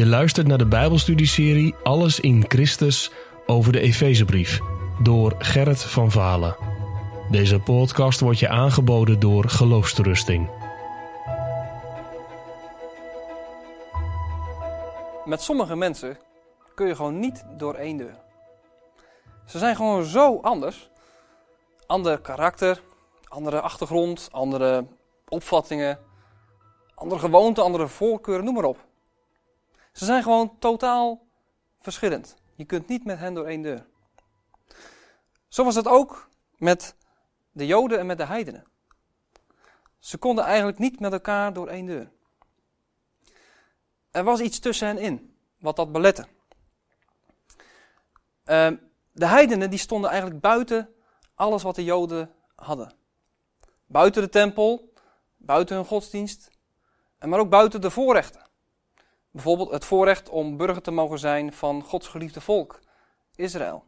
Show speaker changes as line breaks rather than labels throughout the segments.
Je luistert naar de Bijbelstudieserie Alles in Christus over de Efezebrief door Gerrit van Valen. Deze podcast wordt je aangeboden door Geloofsterusting.
Met sommige mensen kun je gewoon niet door één deur. Ze zijn gewoon zo anders. Ander karakter, andere achtergrond, andere opvattingen, andere gewoonten, andere voorkeuren, noem maar op. Ze zijn gewoon totaal verschillend. Je kunt niet met hen door één deur. Zo was het ook met de Joden en met de heidenen. Ze konden eigenlijk niet met elkaar door één deur. Er was iets tussen hen in, wat dat belette. Uh, de heidenen die stonden eigenlijk buiten alles wat de Joden hadden. Buiten de tempel, buiten hun godsdienst, maar ook buiten de voorrechten. Bijvoorbeeld het voorrecht om burger te mogen zijn van Gods geliefde volk, Israël.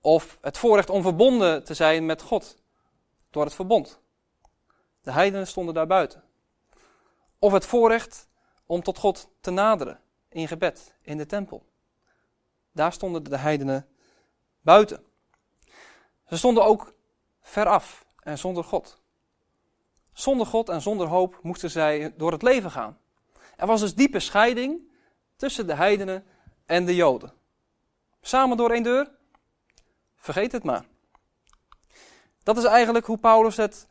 Of het voorrecht om verbonden te zijn met God door het verbond. De heidenen stonden daar buiten. Of het voorrecht om tot God te naderen in gebed, in de tempel. Daar stonden de heidenen buiten. Ze stonden ook veraf en zonder God. Zonder God en zonder hoop moesten zij door het leven gaan. Er was dus diepe scheiding tussen de heidenen en de Joden. Samen door één deur? Vergeet het maar. Dat is eigenlijk hoe Paulus het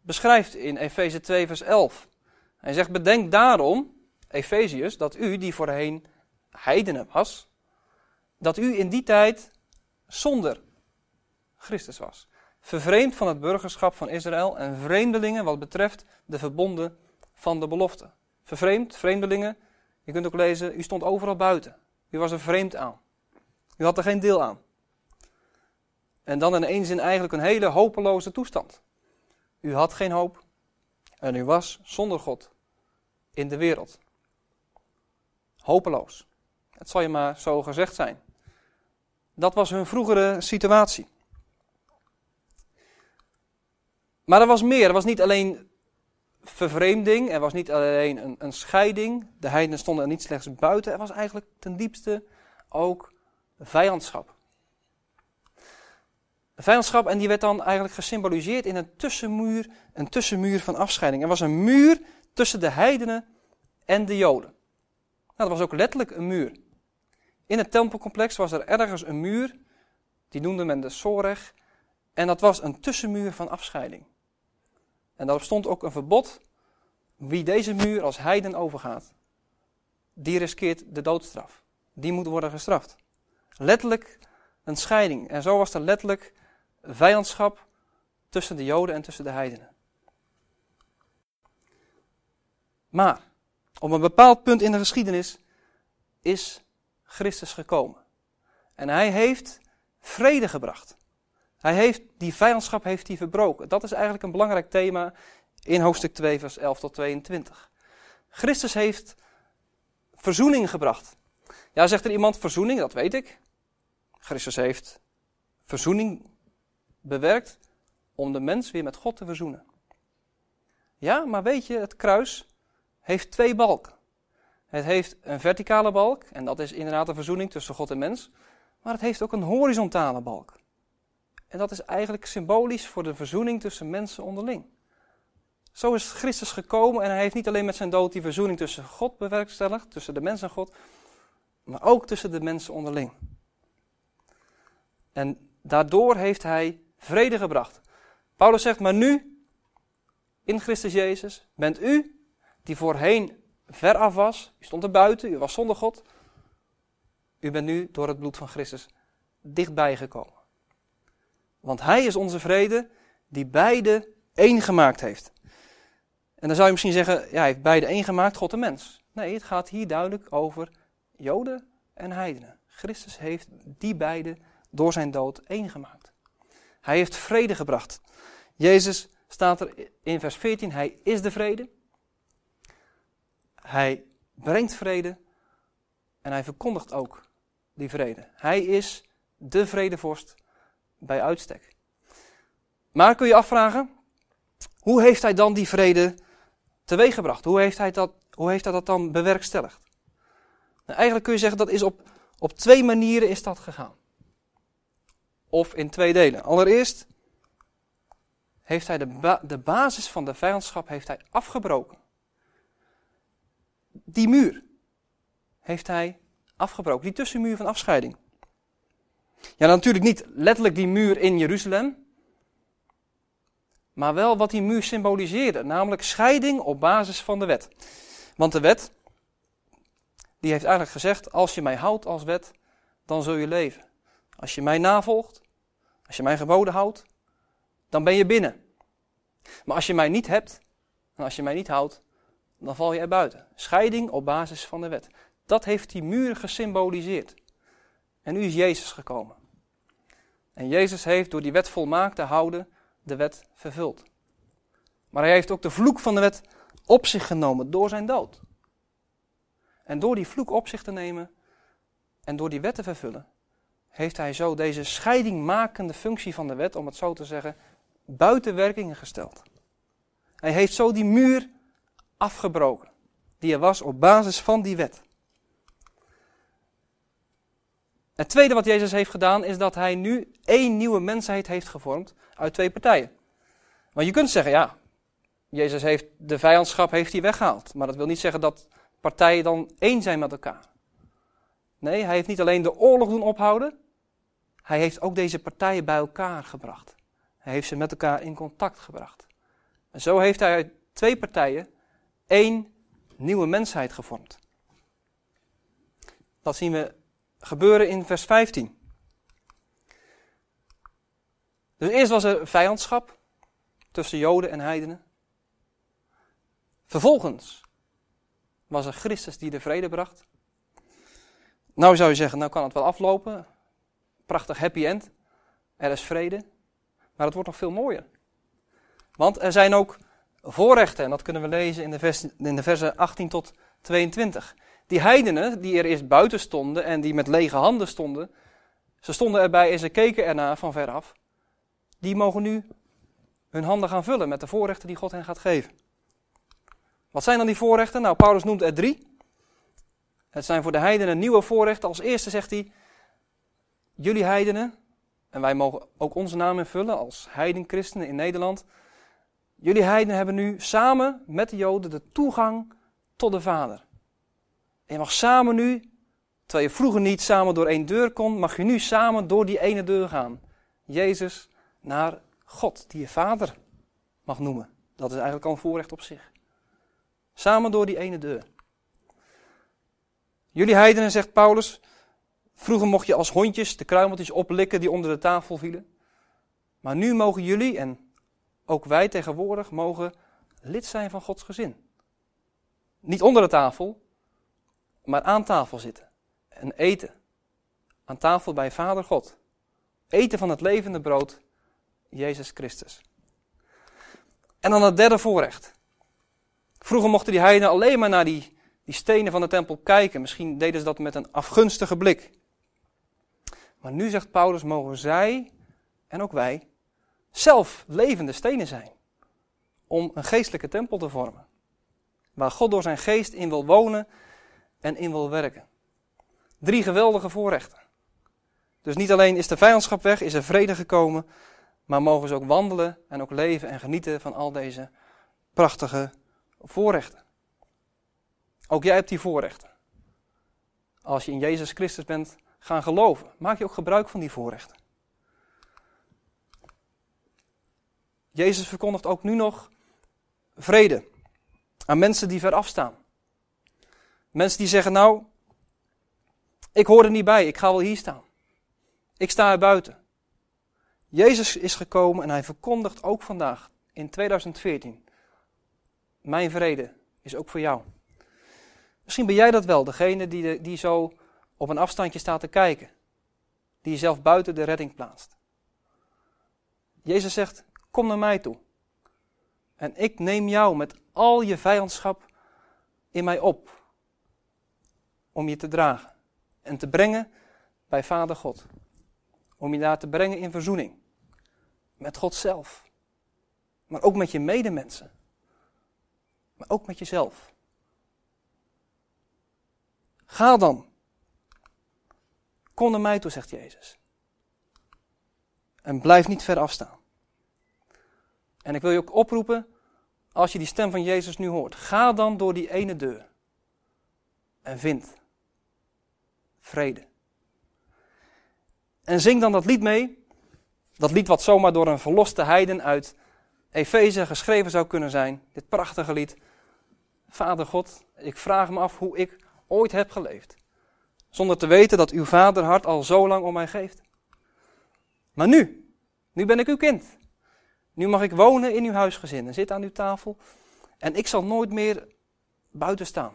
beschrijft in Efeze 2, vers 11. Hij zegt: Bedenk daarom, Efeziërs, dat u, die voorheen heidenen was, dat u in die tijd zonder Christus was. Vervreemd van het burgerschap van Israël en vreemdelingen wat betreft de verbonden van de belofte. Vervreemd, vreemdelingen. Je kunt ook lezen, u stond overal buiten. U was er vreemd aan. U had er geen deel aan. En dan in één zin eigenlijk een hele hopeloze toestand. U had geen hoop en u was zonder God in de wereld. Hopeloos. Het zal je maar zo gezegd zijn. Dat was hun vroegere situatie. Maar er was meer. Er was niet alleen vervreemding, er was niet alleen een, een scheiding. De heidenen stonden er niet slechts buiten. Er was eigenlijk ten diepste ook vijandschap. Vijandschap, en die werd dan eigenlijk gesymboliseerd in een tussenmuur, een tussenmuur van afscheiding. Er was een muur tussen de heidenen en de Joden. Nou, dat was ook letterlijk een muur. In het tempelcomplex was er ergens een muur, die noemde men de Soreg, en dat was een tussenmuur van afscheiding. En daarop stond ook een verbod, wie deze muur als heiden overgaat, die riskeert de doodstraf. Die moet worden gestraft. Letterlijk een scheiding. En zo was er letterlijk vijandschap tussen de Joden en tussen de heidenen. Maar op een bepaald punt in de geschiedenis is Christus gekomen. En hij heeft vrede gebracht. Hij heeft die vijandschap heeft hij verbroken. Dat is eigenlijk een belangrijk thema in hoofdstuk 2, vers 11 tot 22. Christus heeft verzoening gebracht. Ja, zegt er iemand verzoening? Dat weet ik. Christus heeft verzoening bewerkt om de mens weer met God te verzoenen. Ja, maar weet je, het kruis heeft twee balken. Het heeft een verticale balk, en dat is inderdaad de verzoening tussen God en mens. Maar het heeft ook een horizontale balk. En dat is eigenlijk symbolisch voor de verzoening tussen mensen onderling. Zo is Christus gekomen en hij heeft niet alleen met zijn dood die verzoening tussen God bewerkstelligd, tussen de mens en God, maar ook tussen de mensen onderling. En daardoor heeft hij vrede gebracht. Paulus zegt, maar nu, in Christus Jezus, bent u, die voorheen ver af was, u stond er buiten, u was zonder God, u bent nu door het bloed van Christus dichtbij gekomen. Want Hij is onze vrede die beide één gemaakt heeft. En dan zou je misschien zeggen, ja, hij heeft beide één gemaakt, God en mens. Nee, het gaat hier duidelijk over Joden en heidenen. Christus heeft die beide door zijn dood één gemaakt. Hij heeft vrede gebracht. Jezus staat er in vers 14, hij is de vrede. Hij brengt vrede en hij verkondigt ook die vrede. Hij is de vredevorst bij uitstek. Maar kun je afvragen, hoe heeft hij dan die vrede teweeggebracht? Hoe heeft hij dat, hoe heeft hij dat dan bewerkstelligd? Nou, eigenlijk kun je zeggen dat is op, op twee manieren is dat gegaan. Of in twee delen. Allereerst heeft hij de, de basis van de vijandschap heeft hij afgebroken. Die muur heeft hij afgebroken. Die tussenmuur van afscheiding. Ja, natuurlijk niet letterlijk die muur in Jeruzalem. Maar wel wat die muur symboliseerde. Namelijk scheiding op basis van de wet. Want de wet, die heeft eigenlijk gezegd: als je mij houdt als wet, dan zul je leven. Als je mij navolgt, als je mijn geboden houdt, dan ben je binnen. Maar als je mij niet hebt, en als je mij niet houdt, dan val je er buiten. Scheiding op basis van de wet. Dat heeft die muur gesymboliseerd. En nu is Jezus gekomen. En Jezus heeft door die wet volmaakt te houden de wet vervuld. Maar hij heeft ook de vloek van de wet op zich genomen door zijn dood. En door die vloek op zich te nemen en door die wet te vervullen, heeft hij zo deze scheidingmakende functie van de wet, om het zo te zeggen, buiten werking gesteld. Hij heeft zo die muur afgebroken, die er was op basis van die wet. Het tweede wat Jezus heeft gedaan is dat hij nu één nieuwe mensheid heeft gevormd uit twee partijen. Want je kunt zeggen, ja, Jezus heeft de vijandschap heeft hij weggehaald. Maar dat wil niet zeggen dat partijen dan één zijn met elkaar. Nee, hij heeft niet alleen de oorlog doen ophouden, hij heeft ook deze partijen bij elkaar gebracht. Hij heeft ze met elkaar in contact gebracht. En zo heeft hij uit twee partijen één nieuwe mensheid gevormd. Dat zien we gebeuren in vers 15. Dus eerst was er vijandschap tussen Joden en heidenen. Vervolgens was er Christus die de vrede bracht. Nou zou je zeggen, nou kan het wel aflopen. Prachtig happy end. Er is vrede. Maar het wordt nog veel mooier. Want er zijn ook voorrechten, en dat kunnen we lezen in de, vers, in de versen 18 tot 22. Die heidenen, die er eerst buiten stonden en die met lege handen stonden, ze stonden erbij en ze keken ernaar van veraf. Die mogen nu hun handen gaan vullen met de voorrechten die God hen gaat geven. Wat zijn dan die voorrechten? Nou, Paulus noemt er drie. Het zijn voor de heidenen nieuwe voorrechten. Als eerste zegt hij, jullie heidenen, en wij mogen ook onze naam invullen als heidenchristenen in Nederland. Jullie heidenen hebben nu samen met de Joden de toegang tot de Vader. En je mag samen nu, terwijl je vroeger niet samen door één deur kon, mag je nu samen door die ene deur gaan. Jezus naar God, die je Vader mag noemen. Dat is eigenlijk al een voorrecht op zich. Samen door die ene deur. Jullie heidenen, zegt Paulus, vroeger mocht je als hondjes de kruimeltjes oplikken die onder de tafel vielen. Maar nu mogen jullie, en ook wij tegenwoordig, mogen lid zijn van Gods gezin. Niet onder de tafel, maar aan tafel zitten en eten. Aan tafel bij Vader God. Eten van het levende brood, Jezus Christus. En dan het derde voorrecht. Vroeger mochten die heidenen alleen maar naar die, die stenen van de tempel kijken. Misschien deden ze dat met een afgunstige blik. Maar nu zegt Paulus, mogen zij en ook wij zelf levende stenen zijn. Om een geestelijke tempel te vormen. Waar God door zijn geest in wil wonen en in wil werken. Drie geweldige voorrechten. Dus niet alleen is de vijandschap weg, is er vrede gekomen, maar mogen ze ook wandelen en ook leven en genieten van al deze prachtige voorrechten. Ook jij hebt die voorrechten. Als je in Jezus Christus bent gaan geloven, maak je ook gebruik van die voorrechten. Jezus verkondigt ook nu nog vrede aan mensen die ver afstaan. Mensen die zeggen, nou, ik hoor er niet bij, ik ga wel hier staan. Ik sta er buiten. Jezus is gekomen en hij verkondigt ook vandaag, in 2014, mijn vrede is ook voor jou. Misschien ben jij dat wel, degene die, die zo op een afstandje staat te kijken. Die jezelf buiten de redding plaatst. Jezus zegt, kom naar mij toe. En ik neem jou met al je vijandschap in mij op om je te dragen en te brengen bij Vader God. Om je daar te brengen in verzoening. Met God zelf. Maar ook met je medemensen. Maar ook met jezelf. Ga dan. Kom naar mij toe, zegt Jezus. En blijf niet ver afstaan. En ik wil je ook oproepen, als je die stem van Jezus nu hoort, ga dan door die ene deur. En vind vrede. En zing dan dat lied mee. Dat lied wat zomaar door een verloste heiden uit Efeze geschreven zou kunnen zijn. Dit prachtige lied. Vader God, ik vraag me af hoe ik ooit heb geleefd. Zonder te weten dat uw vaderhart al zo lang om mij geeft. Maar nu, nu ben ik uw kind. Nu mag ik wonen in uw huisgezin en zitten aan uw tafel. En ik zal nooit meer buiten staan.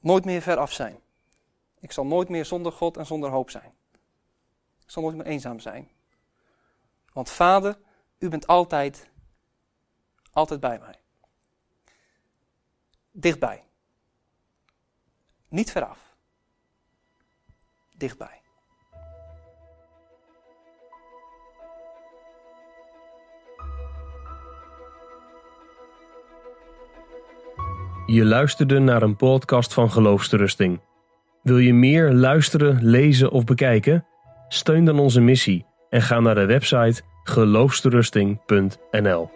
Nooit meer ver af zijn. Ik zal nooit meer zonder God en zonder hoop zijn. Ik zal nooit meer eenzaam zijn. Want Vader, u bent altijd, altijd bij mij. Dichtbij. Niet veraf. Dichtbij.
Je luisterde naar een podcast van Geloofsterusting. Wil je meer luisteren, lezen of bekijken? Steun dan onze missie en ga naar de website geloofsterusting.nl.